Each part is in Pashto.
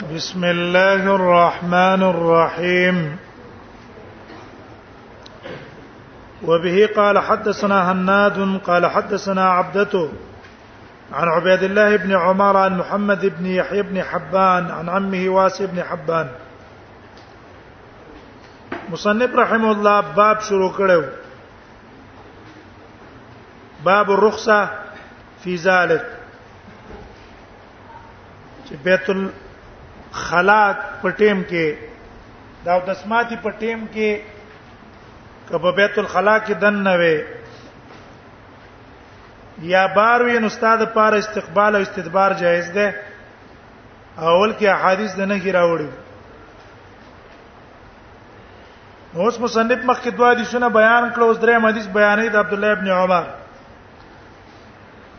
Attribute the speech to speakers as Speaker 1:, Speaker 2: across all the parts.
Speaker 1: بسم الله الرحمن الرحيم وبه قال حدثنا هناد قال حدثنا عبدته عن عبيد الله بن عمر عن محمد بن يحيى بن حبان عن عمه واس بن حبان مصنف رحمه الله باب شروع کړو باب الرخصه فی ذلک چې بیت الخلات په ټیم کې دا د سماعتي په ټیم کې کبه بیت الخلا کې دن نه وي یا بار وی نو استاد پار استقبال او استدبار جایز ده اول کې احادیث د نه غیر راوړي اوس مصنف مخکې دوه حدیثونه بیان کړو اوس درې حدیث بیانې د عبد الله ابن عمر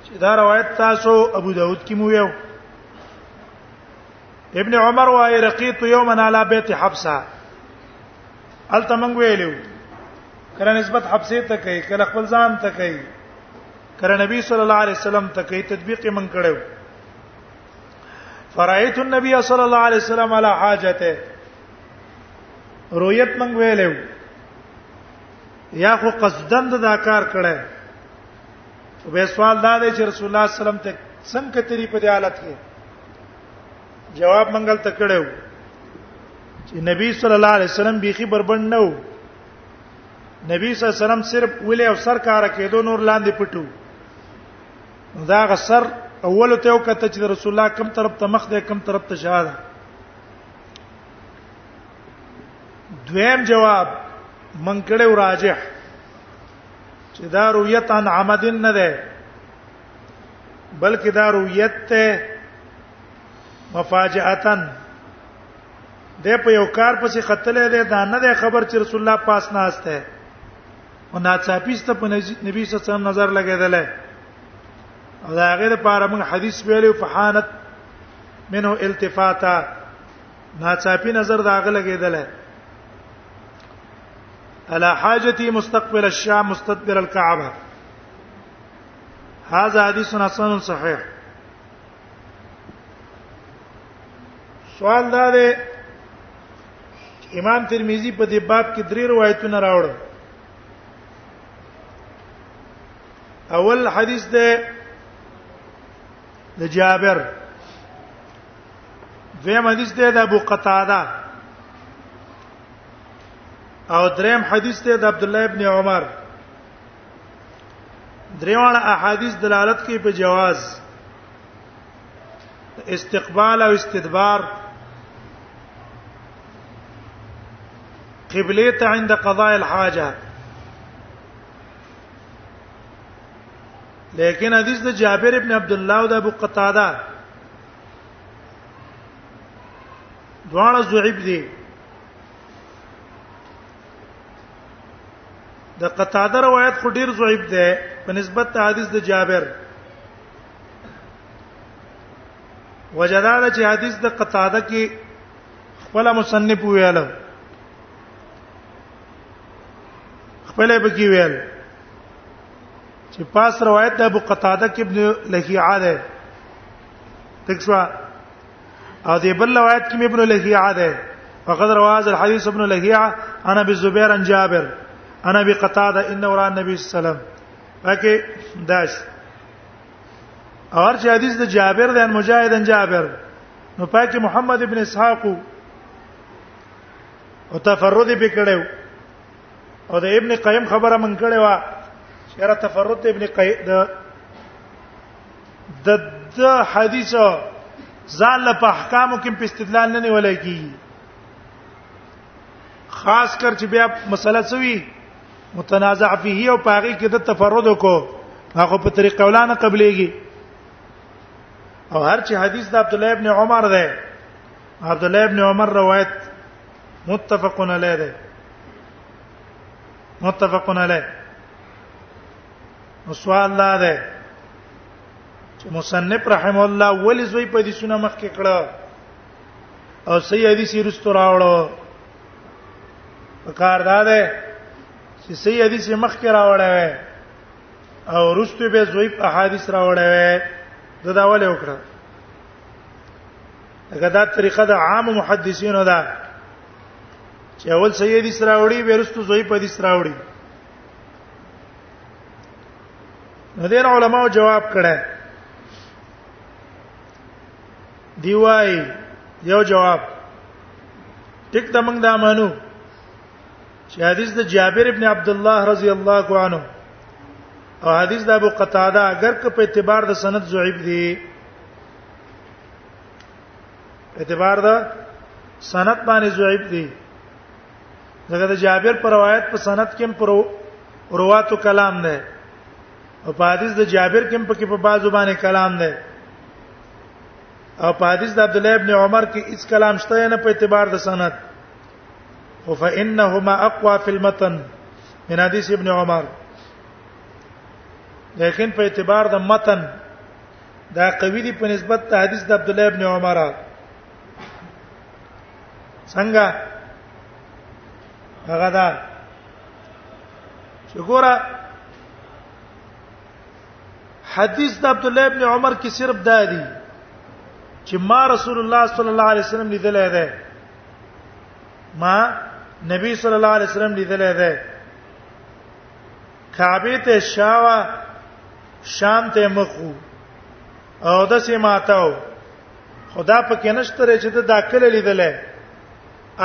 Speaker 1: چې دا روایت تاسو ابو داود کې مو یو ابن عمر وايي رقيت يوما على بيت حفصه التمنګ ویلو کله نسبت حفصه ته کوي کله خپل ځان ته کوي کله نبی صلی الله علیه وسلم ته کوي تطبیق یې من کړو فرایت النبی صلی الله علیه وسلم علی حاجته رؤیت من ویلو یا خو قصدن دا کار کړی او به سوال دا دی چې رسول الله صلی الله علیه وسلم ته څنګه تری په دې حالت کې جواب منګل ته کړو چې نبی صلی الله علیه وسلم بیخي بربند نه وو نبی صلی الله علیه وسلم صرف ولې او سر کار کېدو نور لاندې پټو دا غسر اول ته یو کته چې رسول الله کم طرف ته مخ دی کم طرف ته شاده دویم جواب من کړه راجح چې دا رؤیت عن عمد نه ده بلکې دا رؤیت ته مفاجاتن د په یو کار پسې خطلې ده دا نه ده خبر چې رسول الله پاس نه آسته او ناڅاپیسته په نبی صلی الله علیه وسلم نظر لګیدل او دا غیر په اړه موږ حدیث ویلو فحانت منه التفاتا ناڅاپي نظر دا غلګېدل الا حاجتي مستقبل الشام مستدبر الكعبه هذا حديث حسن صحيح سوال دا دی امام ترمذی په دې باب کې درې روایتونه راوړل اول حدیث ده د جابر دویم حدیث دی د ابو قتاده او دریم حدیث دی د عبد الله ابن عمر دریوان احادیث دلالت کوي په جواز استقبال او استدبار قبله ته عند قضاء الحاجه لیکن حدیث د جابر ابن عبد الله او د ابو قتاده دواړه ضعیف دي د قتاده روایت خو ډیر ضعیف ده په نسبت ته حدیث د جابر وجدار چې حدیث د قتاده کې خپل مصنف ویل خپل به کې ویل چې پاس روایت د ابو قتاده کې ابن لهيعه ده تکوا او دې بل روایت کې ابن لهيعه ده فقد رواز الحديث ابن لهيعه انا بالزبير عن جابر انا ابي قتاده ان ورا النبي صلى الله عليه وسلم پکې داش اور چې حدیث د جابر د مجاهد ان جابر نو پکې محمد ابن اسحاق او تفرد به کړو او د ابن قیم خبره من کړې و چې را تفرد ابن قیم د د د حدیث ځان له احکامو کې په استدلال نه نیول کیږي خاص کر چې بیا مسله سوي متنازع فيه او پاغي کې د تفرد کو هغه په طریق قولانه قبليږي او هر چې حدیث د عبد الله ابن عمر ده عبد الله ابن عمر روایت متفقون علیه ده متفقون علیه نو سوال دا ده چې مصنف رحم الله ولې زوی په دې سونه مخ کې کړه او صحیح حدیث یې رستو راوړو کار دا ده چې صحیح حدیث یې مخ کې راوړی وي او رستو به زوی په حدیث راوړی وي دا دا ولې وکړه هغه دا طریقه د عام محدثینو ده چې اول سید اسراوړي بیرستو زوی په اسراوړي نذیر علماء جواب کړه دی وای یو جواب ټیک د موږ دا مانو چې حدیث د جابر ابن عبد الله رضی الله عنه او حدیث د ابو قتاده اگر که په اعتبار د سند ضعیف دی اعتبار دا سند باندې ضعیف دی دغه د جابر پر روایت په سند کې پر رواتو کلام نه او په حدیث د جابر کې په کې په بازو باندې کلام نه او په حدیث د عبد الله ابن عمر کې هیڅ کلام شته نه په اعتبار د سند او فانهما اقوا فی المتن من حدیث ابن عمر لیکن په اعتبار د متن دا قوی دی په نسبت ته حدیث د عبد الله ابن عمر څنګه هغه دا چې ګوره حدیث د عبد الله ابن عمر کې صرف دا دی چې ما رسول الله صلی الله علیه وسلم لیدل دی ما نبی صلی الله علیه وسلم لیدل دی کعبه ته شاوا شام ته مخو او د سیماتاو خدا په کې نشتره چې دا کله لیدل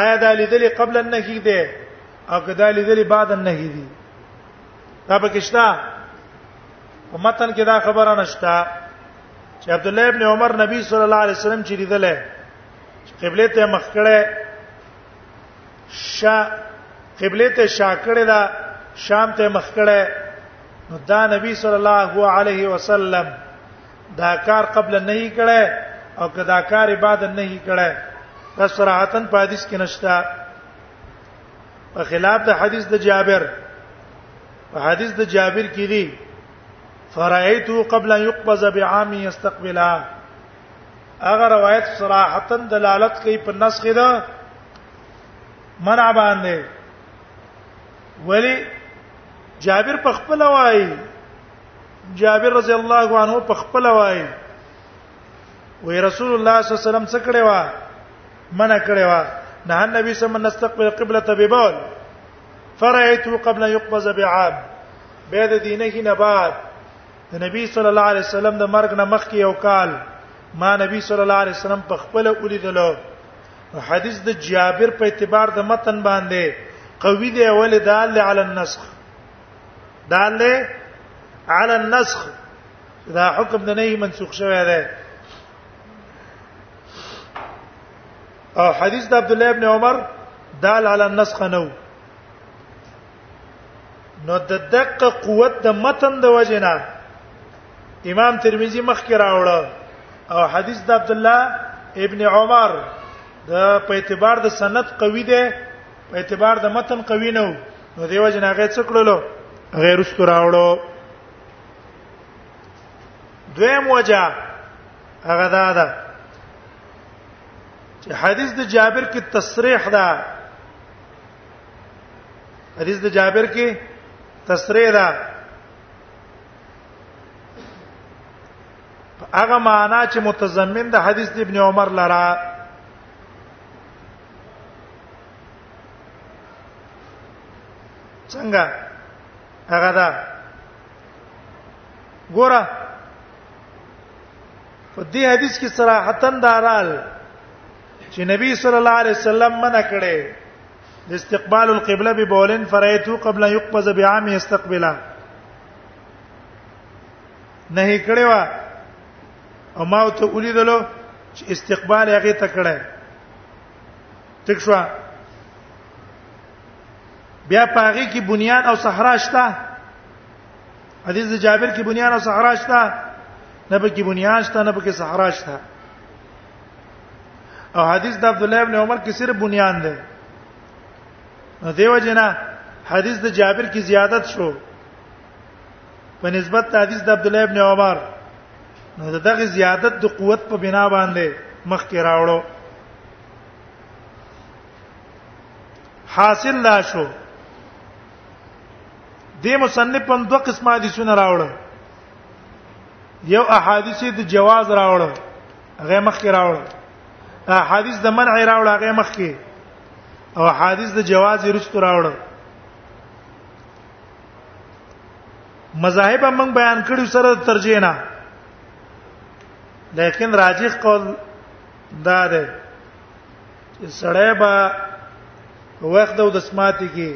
Speaker 1: آیا دا لیدل قبل النهی دی او کدا لیدل بعد النهی دی دا پکشتا په متن کې دا خبره نشتا چې عبد الله ابن عمر نبی صلی الله علیه وسلم چې لیدل قبله ته مخ کړه شا قبله ته شاکړه دا شام ته مخ کړه نو دا نبی صلی الله علیه وسلم دا کار قبل نه یې کړه او کدا کار بعد نه یې کړه دا صراحتا په حدیث کې نشته په خلاف د حدیث د جابر په حدیث د جابر کې دی فرایتو قبل ان يقبض بعام يستقبلها هغه روایت صراحتا دلالت کوي په نسخ ده منع باندې ولی جابر په خپل وای جابر رضی الله عنه په خپل وای وی رسول الله صلی الله علیه وسلم څه کړی و منع کړی و نه النبي صلی الله علیه وسلم نستقبل قبلة ببول فرأيته قبل يقبض بعام به د دینه کې نه بعد د نبی صلی الله علیه وسلم د مرګ نه مخکې یو کال ما نبی صلی الله علیه وسلم په خپل ولیدلو حدیث د جابر په اعتبار د متن باندې قوی دی ولې دال علی النسخ دال علی النسخ دا حکم د نه منسوخ شوی دی او حدیث د عبد الله ابن عمر دال علی النسخ نو نو د دقه قوت د متن د وجنه امام ترمذی مخکې راوړ او حدیث د عبد الله ابن عمر د په اعتبار د سند قوی دی په اعتبار د متن قوی نه نو دیو جن هغه څه کړلو غیر است راوړو دویم وجه هغه دا ده چې حدیث د جابر کې تصریح ده حدیث د جابر کې تصریح ده هغه معنا چې متضمن د حدیث د ابن عمر لرا څنګه هغه دا ګوره په دې حدیث کې صراحتن دارال چې نبی صلی الله علیه وسلم منع کړي استقبال القبلة ببولن فرأيت قبل يقبض بعام يستقبلا نه کړي وا او ما ته ولیدلو چې استقبال هغه ته کړه تک شو بیا پاغي کې بنیان او صحرا شته حدیث جابر کې بنیان او صحرا شته نه به کې بنیان شته نه به کې صحرا شته او حدیث د عبد الله ابن عمر کې صرف بنیان دی نو دیو جنا حدیث د جابر کې زیادت شو په نسبت د حدیث د عبد الله ابن عمر نو دغه زیادت د قوت په بنا باندې مخ کې راوړو حاصل لا شو د مصنف په دوه قسمه حدیثونه راوړل یو احادیث د جواز راوړل هغه مخ کې راوړل احادیث د منع راوړل هغه مخ کې او احادیث د جواز رښتو راوړل مذاهب موږ بیان کړو سره ترجیح نه لیکن راجح قول دا ده سړی به وخت د دسماتي کې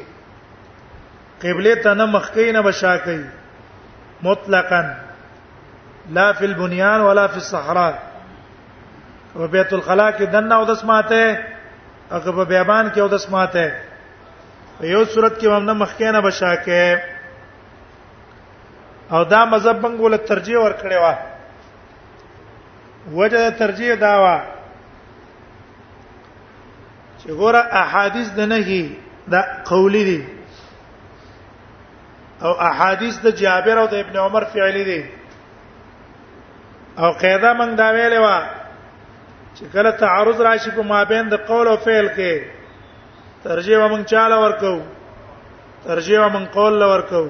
Speaker 1: قبله ته نه مخکې نه بشا کوي مطلقاً لا فی البنیان ولا فی الصحراء په بیت الخلا کې دنه او د سماته او په بیابان کې او د سماته په یو صورت کې هم نه مخکې نه بشا کوي او دا مذهب موږ ول ترجیح ور کړی و وجه ترجیح دا و چې ګوره احادیث د نهي دا قولی دي او احادیث د جابر او د ابن عمر فعلی دي او قاعده من دا ویلې و چې کله تعارض راشي په مابین د قول او فعل کې ترجیح ومن چاله ورکو ترجیح ومن قول لور کو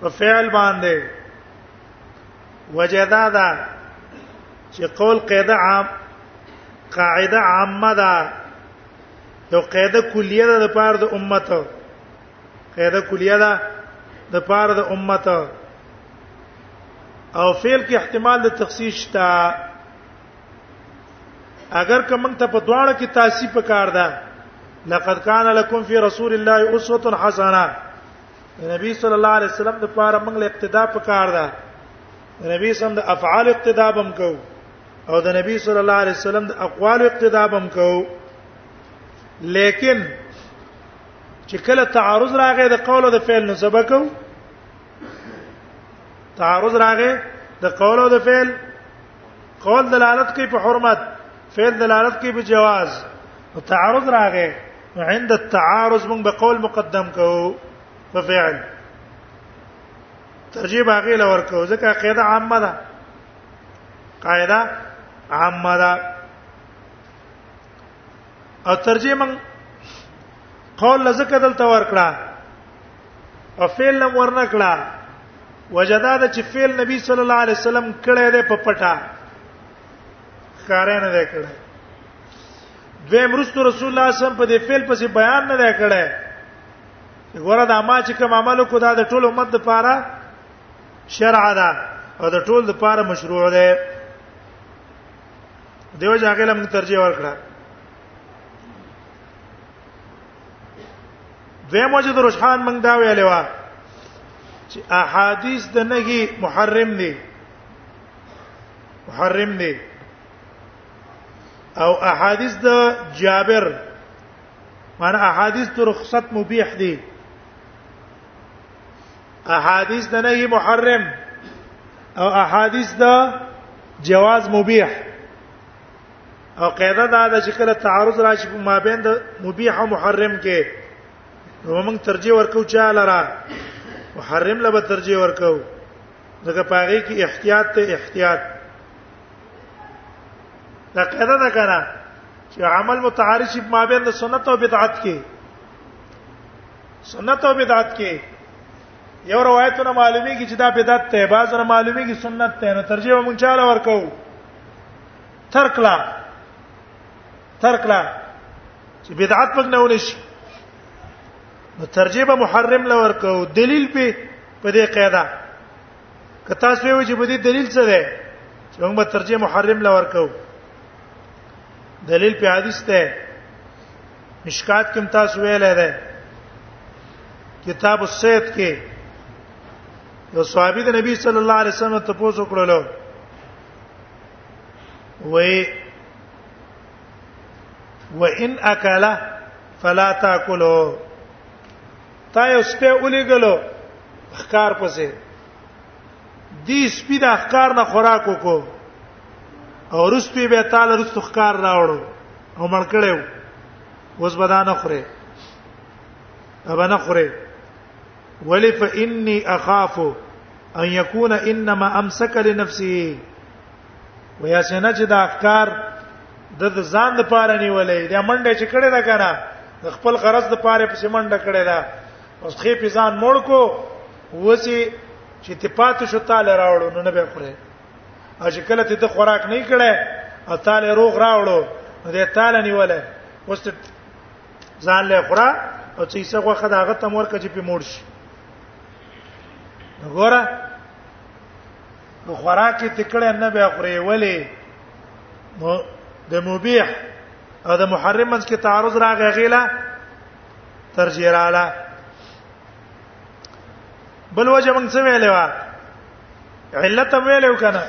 Speaker 1: په فعل باندې وجدا دا چې قول قاعده عام قاعده عامه ده یو قاعده کلیه ده د پاره د امت قاعده کلیه ده د پاره د امت او فعل کې احتمال د تخصیص شته اگر کوم ته په دواړه کې تاسیب پکار ده لقد کان لکم فی رسول الله اسوه حسنه نبی صلی الله علیه وسلم د پاره موږ له اقتدا پکار ده نبی صلی الله افعال اقتدا بم کو او د نبی صلی الله علیه وسلم د اقوال اقتدا بم کو لیکن چې کله تعارض راغی د قول او د فعل نو سبق کو تعارض راغی د قول او د فعل قول دلالت کوي په حرمت فعل دلالت کوي په جواز او تعارض راغی عند التعارض موږ به قول مقدم کوو په فعل ترجیح باغې لور کوو ځکه قاعده عامه ده قاعده عامه ده او ترجیح موږ قول لزکه دلته ور کړه او فعل لم ورنه کړه وجدا د چې فعل نبی صلی الله علیه وسلم کړه ده په پټه کارانه ده کړه دوی مرستو رسول الله صلی الله علیه وسلم په دې فعل پسې بیان نه دی کړی ګوره دا ما چې کوم عمل کو دا د ټول امت لپاره شرع ده او د ټول لپاره مشروع ده دیو ځاګه لم ترجیح ورکړه دوی موجه د روشان منګ دا ویلې و چې احادیث د نهي محرم دي محرم دي او احادیث د جابر معنا احادیث د رخصت مبیح دي احادیث د نهي محرم او احادیث د جواز مبیح او قاعده دا ده چې کله تعارض راشي په مابین د مبیح او محرم کې نو موږ ترجیح ورکو چا لرا محرم لبه ترجیح ورکو ځکه پاره کې احتیاط ته احتیاط دا قاعده ده کنه چې عمل متعارض شي ما بین د سنت او بدعت کې سنت او بدعت کې یو روایتونه معلومی کی چې دا بدعت ته بعض نه معلومی کی سنت ته نو ترجیح مونږ چاله ورکو ترک لا ترک لا چې بدعت پک نه ونی شي نو ترجیح محرم لور کو دلیل په په دې قاعده که تاسو یو چې په دې دلیل څه ده چې موږ به ترجیح محرم لا ورکو دلیل په حدیث ته مشکات کوم تاسو ویل ده کتاب السید کې یو صحابي د نبی صلی الله علیه وسلم ته پوښتنه کړلو وې وان اکل فلا تاكله تا یو سپه ولېګلو ښکار پسې دې سپی د ښکار نه خوراک وکړو او رستوی به تعالی رستو ښکار راوړو او مړ کړو اوس به دا نه خوري ابا نه خوري ولی فإني أخاف أن يكون إنما أمسك لنفسه ویا سینا چې دا افکار د ځان د پاره نیولې د منډه چې کړه دا کنه د خپل غرض د پاره په منډه کړه دا اوس خې په ځان موړ کو وسی چې ته پاتې شو تعالی راوړو نو نه به خورې او چې کله ته د خوراک نه کړه او تعالی روغ راوړو نو د تعالی نیولې اوس ته ځان له خورا او چې څه غوخه دا غته مور کجې په موړ شي وګوره نو خوراک تکړه نه به خوري ولی د مبيح او د محرم منځ کې تعارض راغی غیلا ترجیح رااله بل وجه موږ څه ویلې و علت ویلې وکنه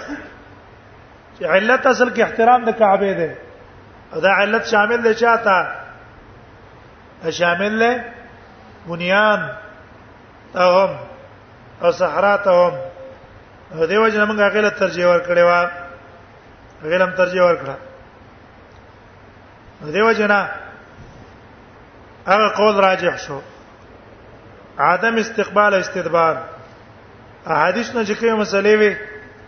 Speaker 1: چې علت اصل کې احترام د کعبه دی دا علت شامل دی چاته شامل دی بنیان هم او صحرا ته هم دیو جن موږ هغه له ترجیح ور کړې و هغه لم ترجیح ور کړه دیو جن هغه قول راجح شو عدم استقبال استدبار احادیث نه چې کومه مسلې وي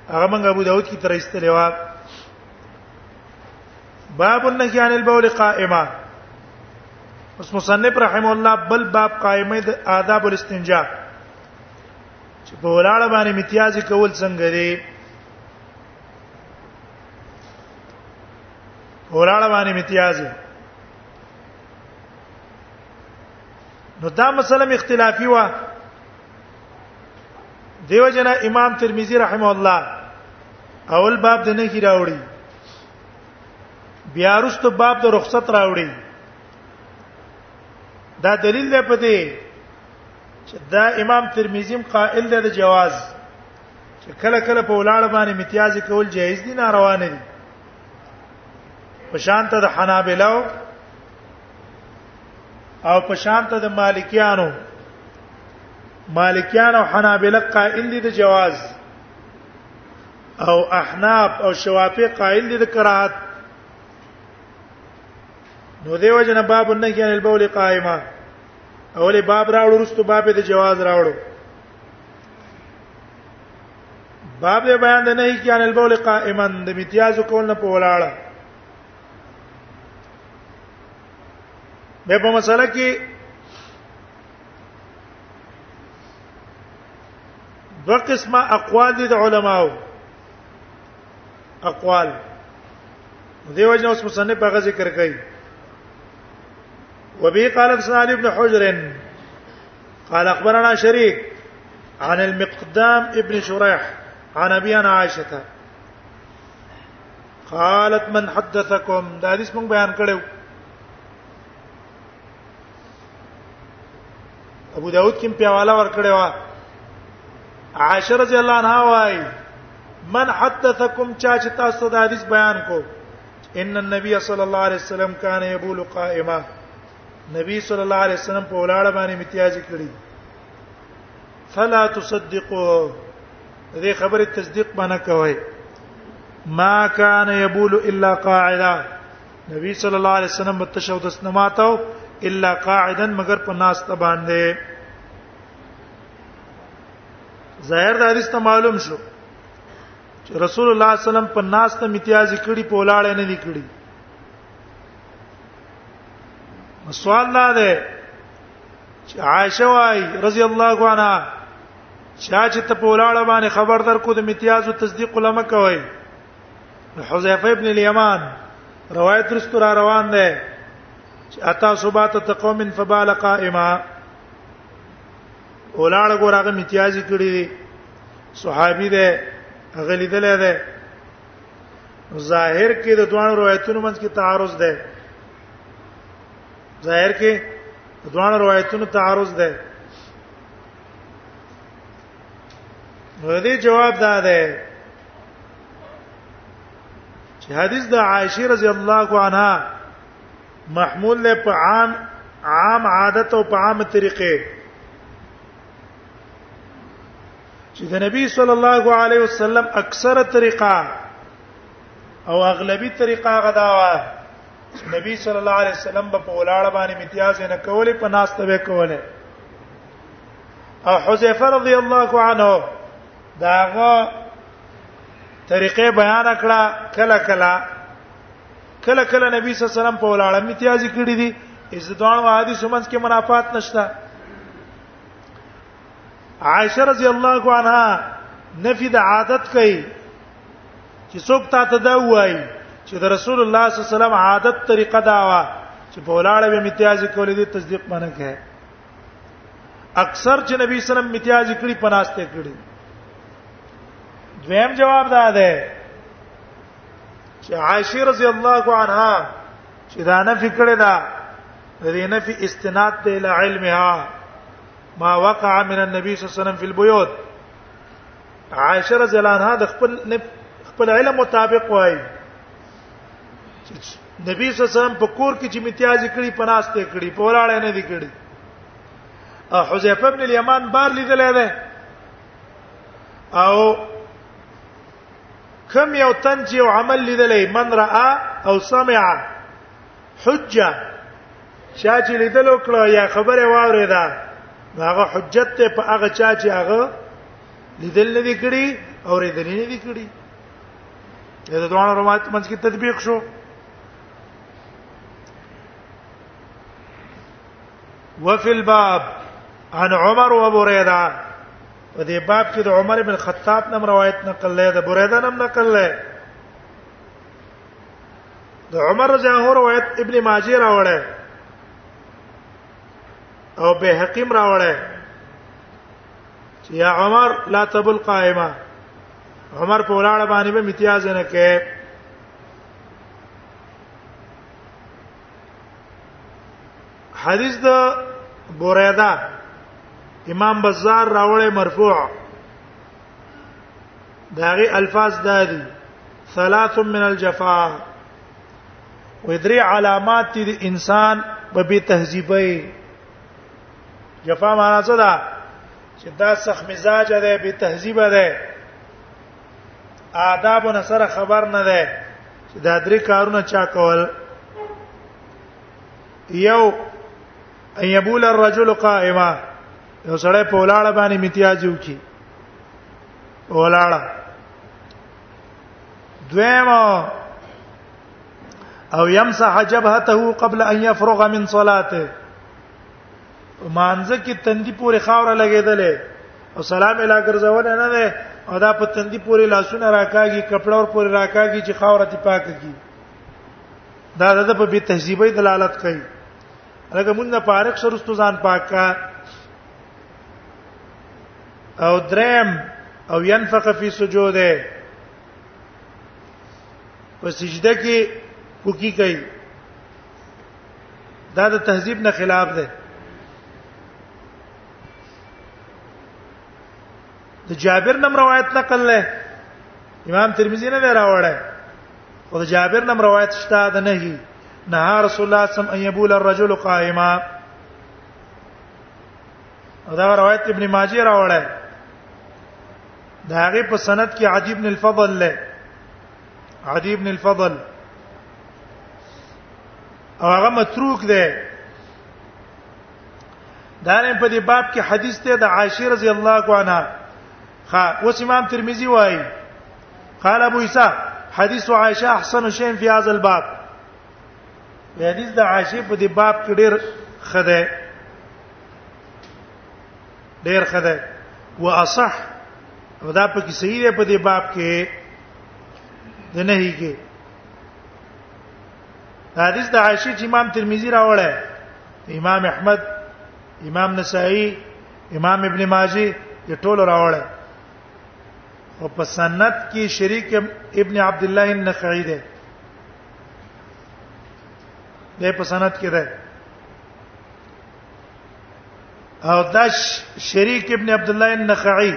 Speaker 1: هغه موږ ابو داود کی تر استلوا باب النهي عن البول قائما اس مصنف رحم الله بل باب قائمه د آداب الاستنجاء چې په ولاړه باندې امتیازي کول څنګه دی ولاړه باندې امتیازي نو دا مسله اختلافي و دیو جنا امام ترمذی رحمه الله اول باب د نه کی راوړي بیا رست باب د رخصت راوړي دا دلیل دی په دې چې دا امام ترمذی هم قائل دی د جواز چې کله کله په ولاړ باندې امتیاز کول جایز دي ناروا نه دي په شان ته د حنابلو او په شان ته د مالکیانو مالکیان او حنابلة قائل دي د جواز او احناف او شوافی قائل دي د کراهت نو دیو جن باب النهی عن البول قائما اولې باب راوړو رستو باب د جواز راوړو باب دې بیان د نهي کې ان البول قائما د امتیاز کول نه په ولاړه به په مسله کې دو قسمه اقوال دي د علماو اقوال دیو جن اوس مصنف په غزه ذکر کوي وبي قال سعد ابن حجر قال اخبرنا شريك عن المقدام ابن شريح عن ابي انا عائشه قالت من حدثكم دا حدیث مونږ بیان کړو ابو داود کې په حواله ورکړی و عائشه رضی الله عنها وايي من حدثکم چا چې تاسو د حدیث بیان کو ان النبي صلی الله علیه وسلم کان یبول قائما نبی صلی الله علیه وسلم په ولاړه باندې امتیاز کړی فلا تصدقوا دې خبره تصدیق باندې کوي ما کان یبول الا قاعده نبی صلی الله علیه وسلم متشهد اسنماتو الا قاعدا مگر په ناس ته باندې ظاهر د حدیث ته معلوم شو چې رسول الله صلی الله علیه وسلم په ناس ته امتیازي کړي په ولاړ نه دي کړي سوال دا ده چې عائشه وايي رضی الله عنها چا چې ته په ولاړه باندې خبر در کو د امتیاز او تصدیق علماء کوي حذیفه ابن الیمان روایت رستور روان ده چې اتا صبات تقوم فبال قائما ولاړ ګورغه امتیازي کړی دی صحابي ده غلی دل ده ظاهر کې د دوه روایتونو منځ کې تعارض ده ظاهر کې دوه روایتونو تعارض ده دې جواب دا ده چې حدیث د عائشه رضی الله عنها محمول له په عام عام عادت او په عام طریقې چې د نبی صلی الله علیه وسلم اکثره طریقه او اغلبي طریقه غداوه نبی صلی الله علیه وسلم په ولاړ باندې امتیاز نه کولې په ناس ته وکولې او حذیفه رضی الله عنه داغه طریقې بیان کړه کله کله کله کله نبی صلی الله علیه وسلم په ولاړه امتیازي کړی دي از دوه حدیث منځ کې منافات نشته عائشه رضی الله عنها نفي د عادت کوي چې څوک تا ته دا وایي چې د رسول الله صلی الله علیه وسلم عادت طریقه دا و چې په ولاړه به امتیاز کولې دي تصدیق باندې کوي اکثر چې نبی سلام امتیاز کړی پناسته کړی دویم جواب دا ده چې عائشه رضی الله عنها چې دا نه فکر ده دې نه فی استناد ته ال علمها ما وقع من النبي صلی الله علیه وسلم فی البيوت عائشه رضی الله عنها د خپل خپل علم مطابق وایي نبی صلی الله علیه وسلم په کور کې چې امتیاز کړي پناسته کړي په ولاړ نه دي کړي او حذیفه ابن الیمان بار لیدل دی او کم یو تن چې یو عمل لیدلې من را او سمع حجه چا چې لیدل وکړه یا خبره واوریدا هغه حجت ته په هغه چا چې هغه لیدل نه وکړي او ریدل نه وکړي دا د دوه روایت منځ کې تطبیق شو وفي الباب عن عمر وبريده په دې باب کې د عمر بن خطاب نم روایت نقل لای د بریده نم نقل لای د عمر رضی الله روایت ابن ماجه راوړی او به حکیم راوړی چې یا عمر لا تبل قائمه عمر په ولاړه باندې به امتیاز نه کې حدیث د بوریدا امام بزار راوړې مرفوع داغي الفاظ دادي ثلاث من الجفا ودري علامات دي انسان په بي تهذيبي جفا معنا څه ده چې دا سخت مزاج دی به تهذیب دی آداب نه سره خبر نه دی چې دا درې کارونه چا کول یو ان یبول الرجل قائما یو سړی په ولاړه باندې امتیاز وکي ولاړه دویم او يمسح جبهته قبل ان يفرغ من صلاته مانځه کې تندې پورې خاور لګېدلې او سلام اله ګرځول نه ده او دا په تندې پورې لاسونه راکاږي کپڑا ور پورې راکاږي چې خاور ته پاک کی دا د په بي تهذیبي دلالت کوي لکه مونږ نه پارک سرستو ځان پاک کا او درم او ينفخ في سجوده په سجده کې کوکی کوي دا د تهذیب نه خلاف ده د جابر نم روایت نقل له امام ترمذی نه راوړی او د جابر نم روایت شته ده نه هی نه رسول الله صم ان يبول الرجل قائما دا روایت ابن ماجه راوړی دا غي په سند کې عجیب بن الفضل له عدی ابن الفضل او هغه متروک دی دا نه په دې باب کې حدیث ته د عائشه رضی الله عنها خا اوس امام ترمذی وایي قال ابو عيسى حديث عائشه احسن شيء في هذا الباب حدیث د عائشه په دې باب کې ډېر خده ډیر خدای و اصح دا په کې صحیح دی په دې باب کې د نهي کې حدیث د عائشه چې امام ترمذی راوړی امام احمد امام نسائی امام ابن ماجه یې ټول راوړی او په سند کې شریک ابن عبد الله النخعی دی د په سند کې ده او دا شریک ابن عبد الله النخعي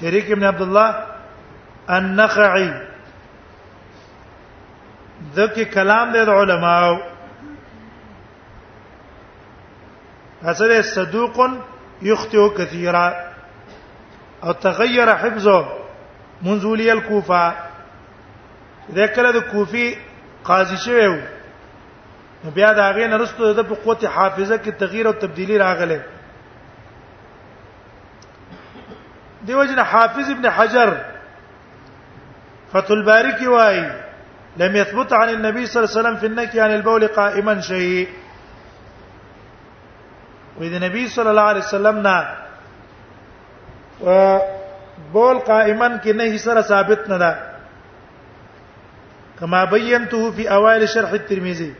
Speaker 1: شریک ابن عبد الله النخعي ذکر کلام د علماو اصل صدوق يخطئ كثيرا او تغير حفظه منذ ولي الكوفه دا کله د کوفی قاضي شوی وو نو بیا دا غې نرستو د په قوت حافظه کې تغییر او تبدیلی راغله دیو جن حافظ ابن حجر فتح الباری کی وای لم يثبت عن النبي صلى الله عليه وسلم في النكي عن البول قائما شيء وإذا النبي صلى الله عليه وسلم نه بول قائما کې نه سره ثابت نه ده کما بینته فی اوائل شرح الترمذی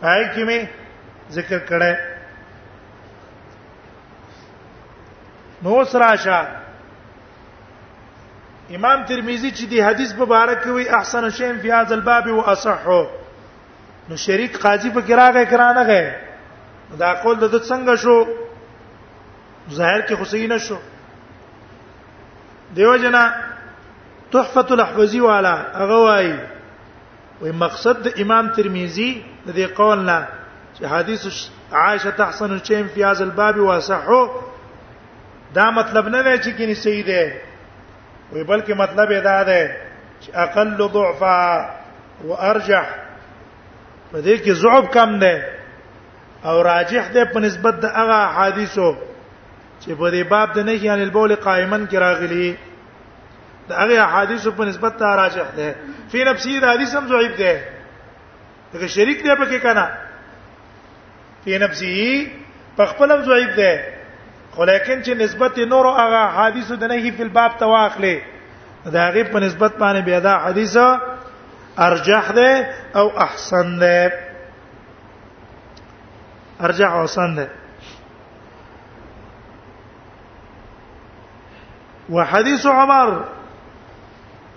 Speaker 1: پای کې می ذکر کړه نو سراشه امام ترمذی چې دی حدیث مبارک وی احسن شین فی هذا الباب واصحه نو شریک قاضي په کراغه کرانه غه دا قول د څنګه شو ظاهر کې حسین شو دیو جنا تحفه الاحوزی والا هغه وای وای مقصد د امام ترمذی د دې قول نه چې حدیث عائشه تحسن الشيم في هذا الباب وصحه دا مطلب نه دی چې کینی صحیح دی وی بلکې مطلب دا ده چې اقل ضعف او ارجح په دې کې ضعف کم ده او راجح ده په نسبت د هغه حدیثو چې په دې باب د نهي عن البول قائما کې راغلي د هغه حدیثو په نسبت ته راجح ده فی نفسی د حدیث هم ضعیف ده دغه شریک دی پکې کنه په نفسه په خپل ضعیف دی خو لیکن چې نسبت نور هغه حدیث د نهي په باب تواخله دا غي په نسبت باندې بیا دا حدیث ارجح ده او احسن ده ارجح او احسن ده وحديث عمر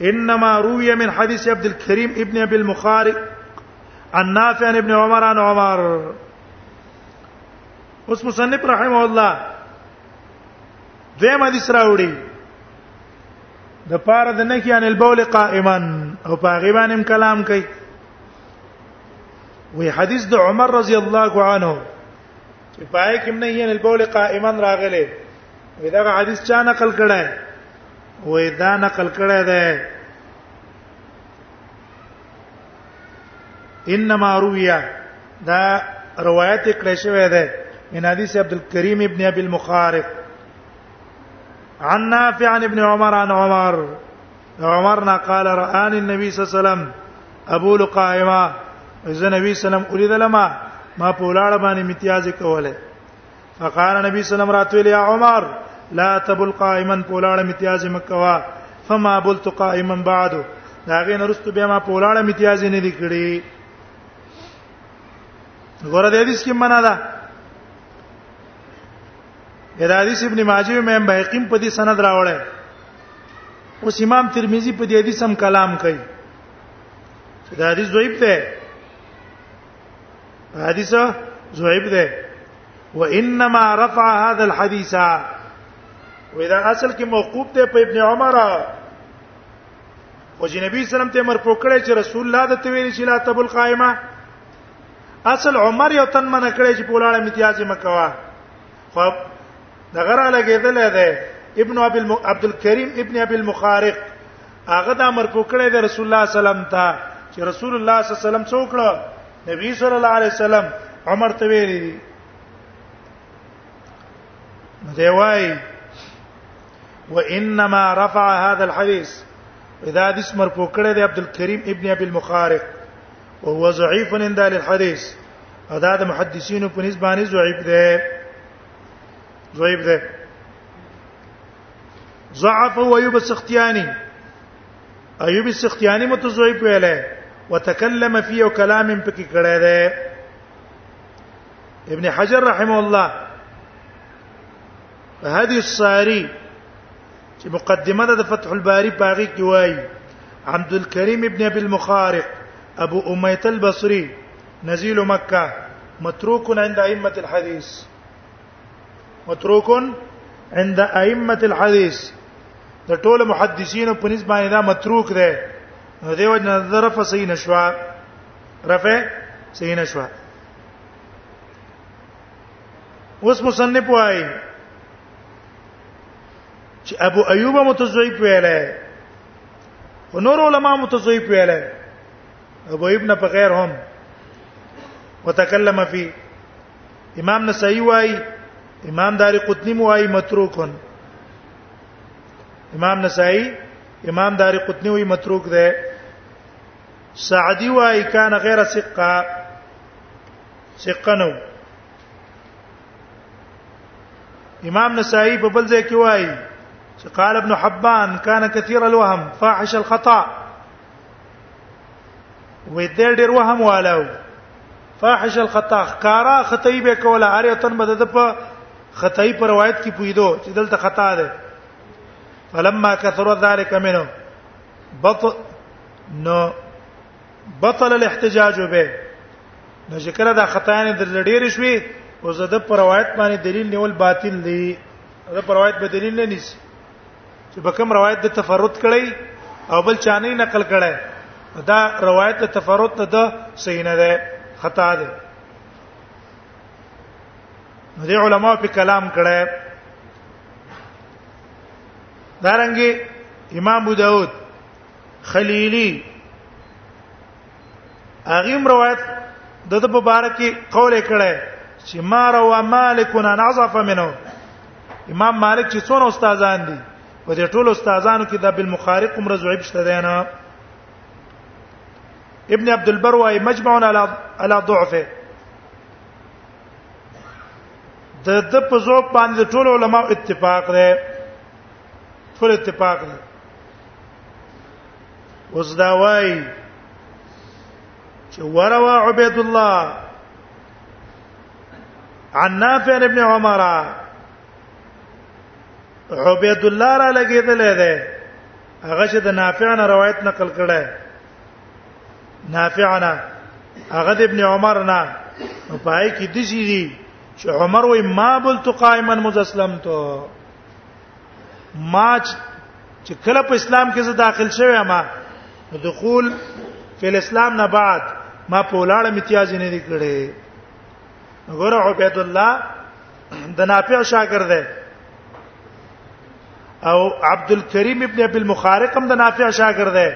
Speaker 1: انما روي من حديث عبد الكريم ابن ابي المخارق النافع عن ابن عمر عن عمر اوس مصنف رحمه الله دیم حدیث راوړي د پاره د نکی ان البول قائما او پاغي باندې کلام کوي وی حدیث د عمر رضی الله عنه چې پای کې نه یې البول قائما راغله ودا حدیث چا نقل کړه وې دا نقل کړه ده انما رویا دا روایت کړه شوې ده من حدیث عبد الکریم ابن ابي المخارق عن نافع عن ابن عمر عن عمر عمر نا قال رآن النبي صلی الله علیه وسلم ابول قائما اذا نبی سلام اريد لما ما په ولاړ باندې امتیاز کوله فقال نبی سلام راتویل یا عمر لا تبل قائما په ولاړ امتیاز مکوا فما بلت قائما بعد دا غین رستو بیا ما په ولاړ امتیاز نه دی کړی غره د حدیث کې معنا ده دا حدیث ابن ماجه مې بهقیم په دې سند راوړی اوس امام ترمذی په دې حدیث هم کلام کوي چې دا حدیث ضعیف دی حدیث ضعیف دی وانما رفع هذا الحديث واذا اصل کې موقوف دی په ابن عمر او چې نبی سلام ته مرفوع کړی چې رسول الله د تویل چې لا تبل قائمه اصل عمر یو تن منع کړی چې په ولاړه امتیاز مکوا خو د غره لګیدل دی ابن ابي عبد الكريم ابن ابي المخارق هغه دا مرفوع کړی دی رسول الله صلی الله علیه وسلم ته چې رسول الله صلی الله علیه وسلم څوک کړو نبی صلی الله علیه وسلم عمر ته ویلي دی دی وای وانما رفع هذا الحديث اذا حدیث مرفوع کړی دی عبد الكريم ابن ابي المخارق وهو ضعيف عند الحديث ادا د محدثینو په نسبت باندې ضعیف دی ضعیف ده ضعف او ایوب سختیانی ایوب سختیانی متضعیف ویلای وتكلم فيه كلام پکې کړه ده ابن حجر رحمه الله هذه الصاري چې مقدمه ده فتح الباري باغي کې وایي عبد الكريم ابن ابي المخارق ابو اميه البصري نزيل مکه متروك عند ائمه الحديث متروك عند ائمه الحديث د ټول محدثینو په نسبت باندې دا متروک دی نو دیو جن ظرف صحیح نشوا رفع صحیح نشوا اوس مصنف وای چې ابو ایوب متزوی پیاله ونور علماء متزوی پیاله ابو ابن په غیر هم وتکلم فی امام نسائی وای امام دار قطنی وای متروکن امام نسائی امام دار قطنی وای متروک ده سعدی وای کان غیر ثقه ثقه نو امام نسائی په بل ځای کې وای قال ابن حبان كان كثير الوهم فاحش الخطأ وې دې ډېر وهم والاو فاحش الخطا خارا خطای به کوله هر یو تن بده په خطای پر روایت کې پویدو چې دلته خطا ده فلما كثر ذلك منه بطل نو بطل الاحتجاج به نو چې کله دا خطایانه در ډېر شوي او زده پر روایت باندې دلیل نیول باطل دی دا پر روایت به دلیل نه نیسي چې په کوم روایت د تفرد کړي او بل چانه نقل کړي دا روایت د تفرد نه ده صحیح نه ده خطا ده نو دې علما په کلام کړي دارنګي امام ابو داود خلیلی اغیم روایت د د مبارکي قول کړي چې ما روا مالک ان عظف منه امام مالک چې څونه استادان دي په دې ټولو استادانو کې د بالمخارق عمر زعيب شته دی نه ابن عبد البر وايي مجمع على على ضعفه د د په ذوق باندې ټول علما اتفاق لري ټول اتفاق لري اوس دا وای چې وروا عبید الله عن نافع ابن عمر عبید الله را لګیدل دی هغه چې د نافع نه روایت نقل کړه نافع نه هغه د ابن عمر نه پای کې د شي دي چې عمر وای ما بلت قائما مزسلم تو ما چې کله په اسلام کې زه داخل شوم ما دخول فی الاسلام نه بعد ما په ولاړه امتیاز نه دی کړی غره عبید الله د نافع شاګرد دی او عبد الکریم ابن ابي المخارق هم د نافع شاګرد دی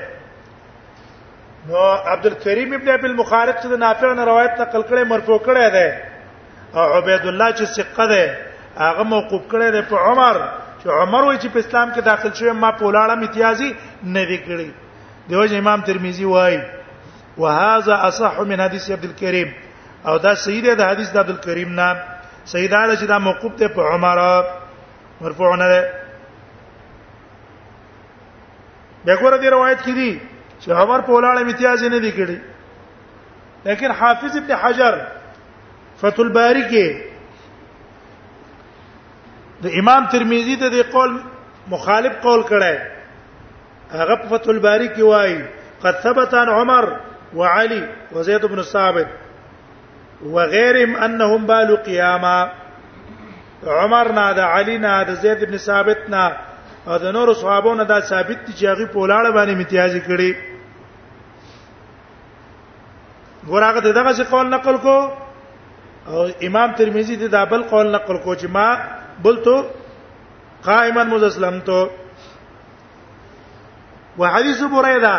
Speaker 1: نو عبد الکریم ابن ابي المخارق چې د نافع نه روایت نقل کړي مرفوع کړي دی او عبید الله چې ثقه ده هغه موقوف کړی دی په عمر چې عمر وایي چې په اسلام کې داخل شوی ما په ولاړه امتیازي نه دی کړی دیوژن امام ترمذی وایي وهذا اصح من حديث عبد الكريم او دا سید د حدیث د عبد الکریم نه سید علی چې دا موقوف ته په عمر مرفوع نه ده بیا ګوره دې روایت کې دي چې عمر په ولاړه امتیاز نه دی کړی لیکن حافظ ابن حجر فتح الباری کې د امام ترمذی ته د قول مخالف قول کړه هغه په فتح الباری کې وایي قد ثبت عن عمر وعلي وزيد بن ثابت وغيرهم انهم بالو قياما عمر نه د علي نه د زید بن ثابت نه او د نور صحابو نه دا ثابت دي چې هغه په لاړه باندې امتیاز کړي ګوراغه دغه څه قول نقل کو او امام ترمذی د دا بل قول نقل کو چې ما بلتو قائما مزسلم تو وحديث بريده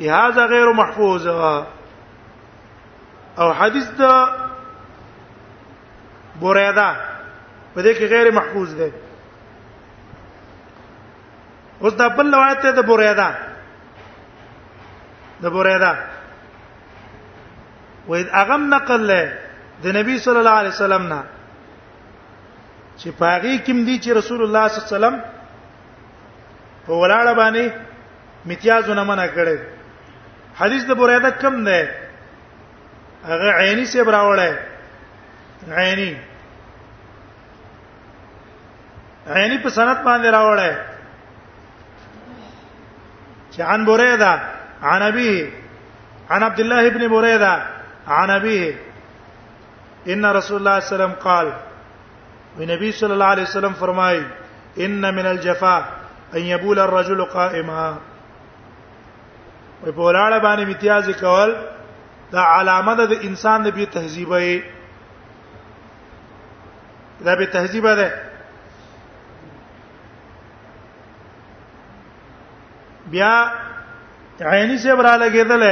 Speaker 1: هذا غير محفوظ او حدیث د بريده په دې کې غیر محفوظ دی اوس دا بل روایت ته د بوریدا د بوریدا وې اغم نقل له د نبی صلی الله علیه وسلم نه چې پاغي کوم دي چې رسول الله صلی الله علیه وسلم په ولاړه باندې امتیازونه منع کړي حدیث د بوریدا کم نه هغه عیني سی براوړی عیني عینی په سند باندې راوړی چې عن بوریدا عن ابي عن عبد الله ابن بوریدا عن ابي ان رسول الله صلی الله علیه وسلم قال نبی صلی الله علیه وسلم فرمای ان من الجفا ان يبول الرجل قائما په ولاړه باندې امتیاز کول دا علامه ده د انسان د بی تهذیبه دا به تهذیب ده بیا عینی سے برا لګیدل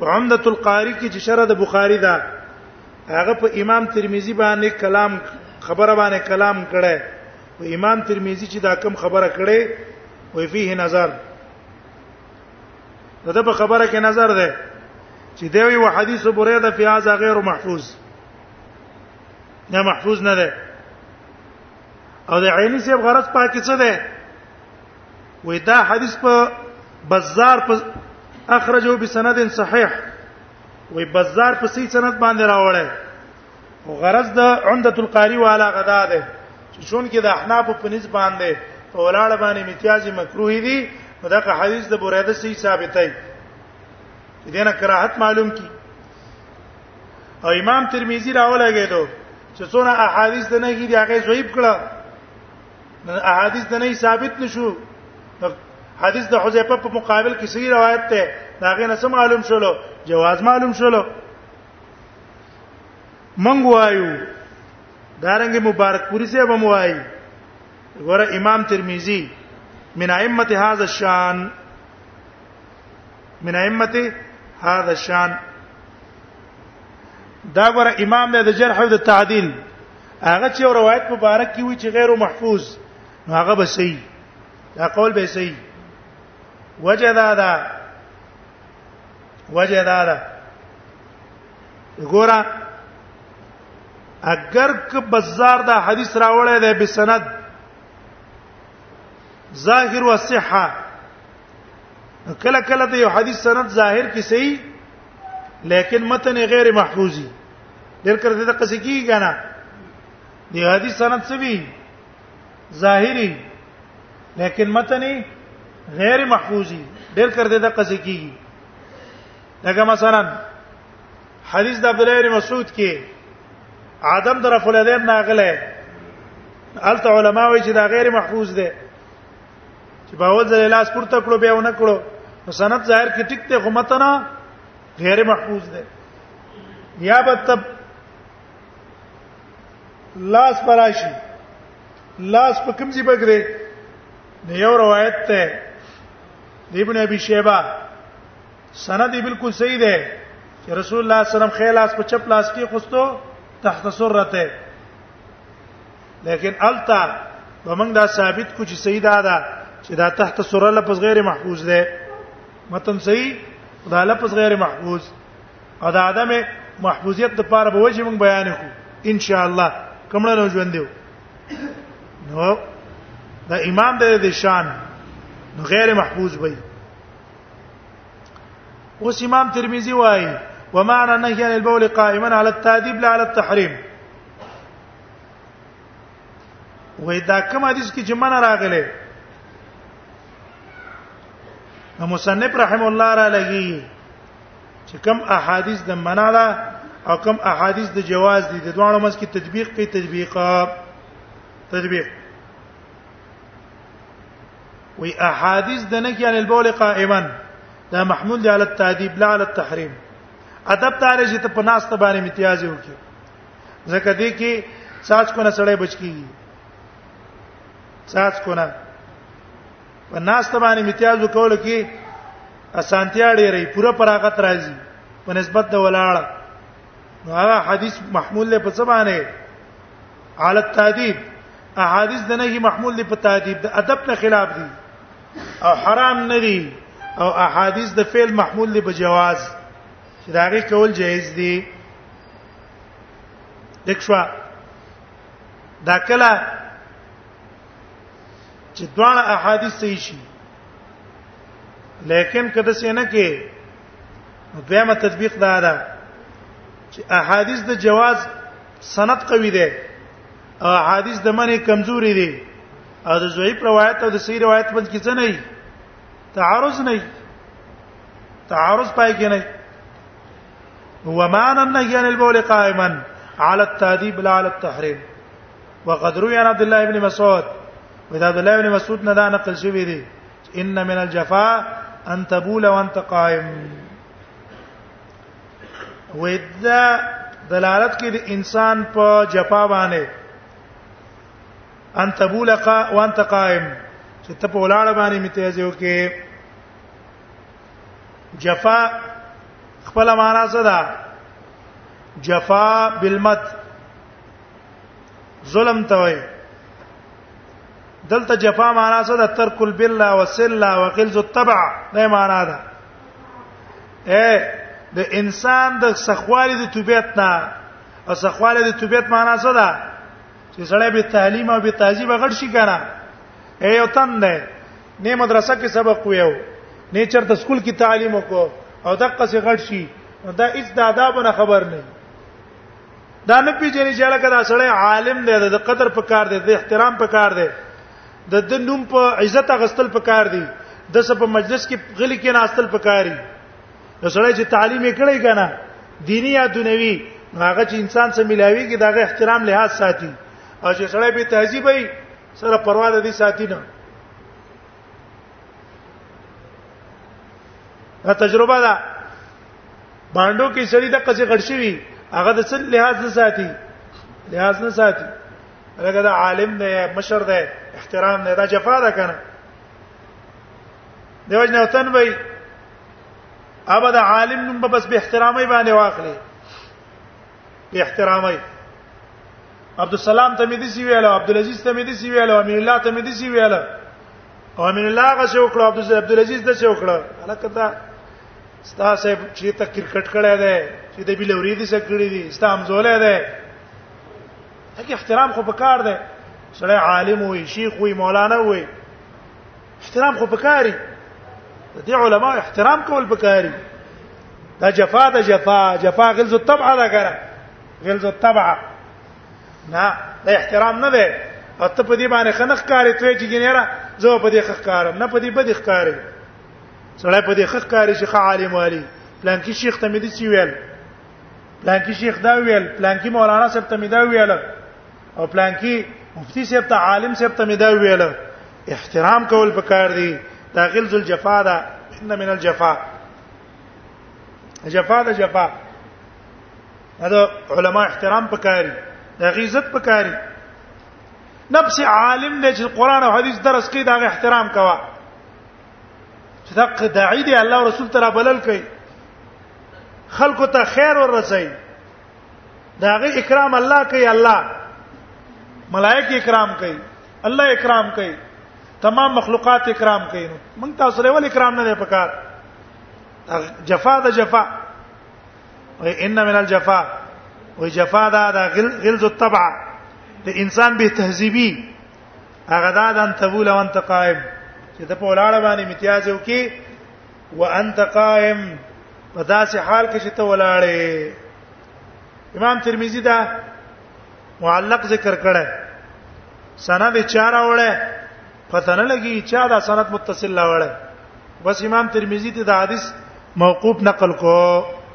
Speaker 1: عمدۃ القاری کی چې شرح د بخاری دا هغه په امام ترمذی باندې کلام خبره باندې کلام کړه او امام ترمذی چې دا کم خبره کړي وی فيه نظر نو دا په خبره کې نظر ده چې دی وی حدیث بریده فی هذا غیر محفوظ نه محفوظ نه ده او د عینی صاحب غرض پاکې څه ده وې دا حدیث په بازار په اخرجو بسند صحیح وې بازار په سي سند باندې راوړل او غرض د عمدۃ القاری والا غدا ده چې شون کې د احناف په نسبت باندې په ولاړ باندې امتیاز مکروه دي نو دا حدیث د بوریده سي ثابتای دینه کراهت معلوم کی او امام ترمذی راولګی دو چې څونه احادیث د نه کې دی هغه زویب کړه احادیث د نه ثابت نشو حدیث د حذیفه په مقابل کې صحیح روایت ده دا غي نه معلوم شولو جواز معلوم شولو مونږ وایو دارنګ مبارک پوری سے بم وایي ور امام ترمذی من ائمه هذا الشان من ائمه هذا الشان دا ور امام د جرح او د تعدیل هغه چې روایت مبارک کی وی چې غیر محفوظ نو هغه به صحیح دا قول به صحیح وجه دا ده وجه دا ده ګوره اگر که بازار دا حدیث راوړی دی به سند ظاهر و صحه کله کله ته یو حدیث سند ظاهر کې صحیح لیکن متن غیر محفوظی ډیر کړه دغه څه کیږي کنه دی حدیث سند څه وی ظاهری لیکن متنی غیر محفوظی ډېر کړ دې د قصې کیږي لکه مثلا حدیث د عبد الله بن مسعود کې عدم در رفع الیدین ناغله الته علما وایي چې دا غیر محفوظ دی چې باول ځل لاس پورته کړو بیا ونه کړو نو سند ظاهر کې ټیک ته غمتنا غیر محفوظ دی یا به تب لاس پراشي لاس په کوم ځای بګره د یو روایت ته د ابن ابي شيبه سند بالکل صحیح ده چې رسول الله صلی الله علیه وسلم خیلاس په چپ لاس کې خوستو تحت سرته لیکن التا ومنګ دا ثابت کو چې صحیح ده دا چې دا تحت سره لفظ غیر محفوظ ده متن صحیح دا لفظ غیر محفوظ او د عدم محفوظیت لپاره به وجه موږ بیان کو ان شاء الله کومړه نو ژوند دیو نو دا امام د شان نو غیر محفوظ وي اوس امام ترمذی وایي ومعنى نهي عن البول قائما على التاديب لا على التحريم وای دا کوم حدیث کې چې من راغله نو مصنف رحم الله را لګي چې کم احادیث د منع ده او کم احادیث د جواز دي د دوه مس کې تطبیق کوي تطبیق تطبیق وی احادیث د نه کې عن البول قائما دا محمول دی علی التادیب لا علی التحریم ادب تعالی چې ته پناست باندې امتیاز وکي ځکه دې کې ساج کو نه سړی بچ کیږي ساج کو نه په ناس ته باندې امتیاز وکول کی اسانتیا ډیره پوره پراغت راځي په نسبت د ولاړ نو هغه حدیث محمول له په څبانه علی التادیب احادیث د نهي محمول له په تادیب د ادب نه خلاف دي او حرام نه دي او احادیث د فعل محمول له بجواز چې دا غي کول جایز دي دښوا دا کله چې دواړه احادیث صحیح شي لیکن کده سینه کې دویمه تطبیق دا ده چې احادیث د جواز سند قوی ده او احادیث د منې کمزوري دي او د ضعیف روایت او د صحیح روایت باندې کې څه نه وي تعارض نه وي تعارض پای کې نه وي ومان النهي عن البول قائما على التاديب لا على التحريم وقد روي عن عبد الله ابن مسعود ودا عبد الله ابن مسعود نه دا نقل شوی دی ان من الجفاء ان تبول وانت قائم ودا دلالت کوي د انسان په جفا باندې ان تبول قا وانت قائم چې ته په ولاړ باندې متیازیو کې جفا خپل معنا څه ده جفا بالمت ظلم ته وای دلته جفا معنا څه ده ترک البلا وسلا وغلظ التبع دا معنا ده اے د انسان د سخوالي د طبيعت نه او سخوالي د طبيعت معنا څه ده چې سړی به تعلیم او به تعذيب غړ شي کنه اے یو تن نه نه مدرسه کې سبق ویو نه چرته سکول کې تعلیم وکاو او دقه سي غړ شي دا هیڅ د آداب نه خبر نه دا نه پیژني چې لکه دا سړی عالم دی د قدر په کار دی د احترام په کار دی د د نوم په عزت غستل په کار دی د څه په مجلس کې غلي کې ناستل په کاری نو سړی چې تعلیم یې کړی کنه دینی یا دنیوي هغه چې انسان سره ملاوي کې دغه احترام لحاظ ساتي او چې سړی به تهذیب وي سره پروا د دې ساتي نه دا تجربه ده باندو کې سړی د قصې غړ شوی هغه د څل لحاظ نه ساتي لحاظ نه ساتي هغه د عالم دی مشر دی احترام دی دا جفا ده کنه دیو جن وطن وای ابد عالم نوم بس به احترامي باندې واخلي به احترامي عبد السلام تمیدی سی ویل عبد العزيز تمیدی سی ویل امین الله تمیدی سی ویل امین الله غ څه وکړو عبد العزيز د څه وکړو الکه ستا صاحب چې ته کرکټ کړه ده چې د بیل ورې دي څه کړی دي ستا هم زولې ده هغه احترام خو پکار ده سره عالم وي شیخ وي مولانا وي احترام خو پکاري د دې علما احترام کول پکاري دا جفا دا جفا جفا غلظ الطبع دا کړه غلظ الطبع نه دا احترام نه ده او ته په دې باندې خنخ کاری ته چې ګنيره زه په دې خخ کارم نه په دې بد ښکارم سړی په دې خخ کاری چې عالم والی پلان کې شیخ ته مې دي سی ویل پلان کې شیخ دا ویل پلان کې مولانا صاحب ته مې دا ویل او پلان کې مفتی صاحب ته عالم صاحب ته مې دا ویل احترام کول پکار دی دا غلظ الجفا دا ان من الجفا جفا دا جفا دا علما احترام پکاري دا غیزت پکاري نفس عالم دې چې قران او حديث درس کې دا احترام کوا چې دا قداعی دی الله رسول ترا بلل کوي خلکو ته خیر ورسوي داغه اکرام الله کوي الله ملائکه اکرام کوي الله اکرام کوي تمام مخلوقات اکرام کوي نو موږ تاسو له ول اکرام نه پکار جفا ده جفا ان من الجفا وجفا ده غلظ الطبع د انسان به تهذیبی هغه دا د ان تبول او انت قائم چې ته په ولاړه باندې امتیاز یو کې وانت قائم په داسې حال کې چې ته ولاړې امام ترمذی دا معلق ذکر کړه سند چاره وړه پته نه لګي چې دا سند متصل لا وړه بس امام ترمذی ته دا حدیث موقوف نقل کو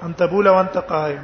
Speaker 1: ان تبول وانت قائم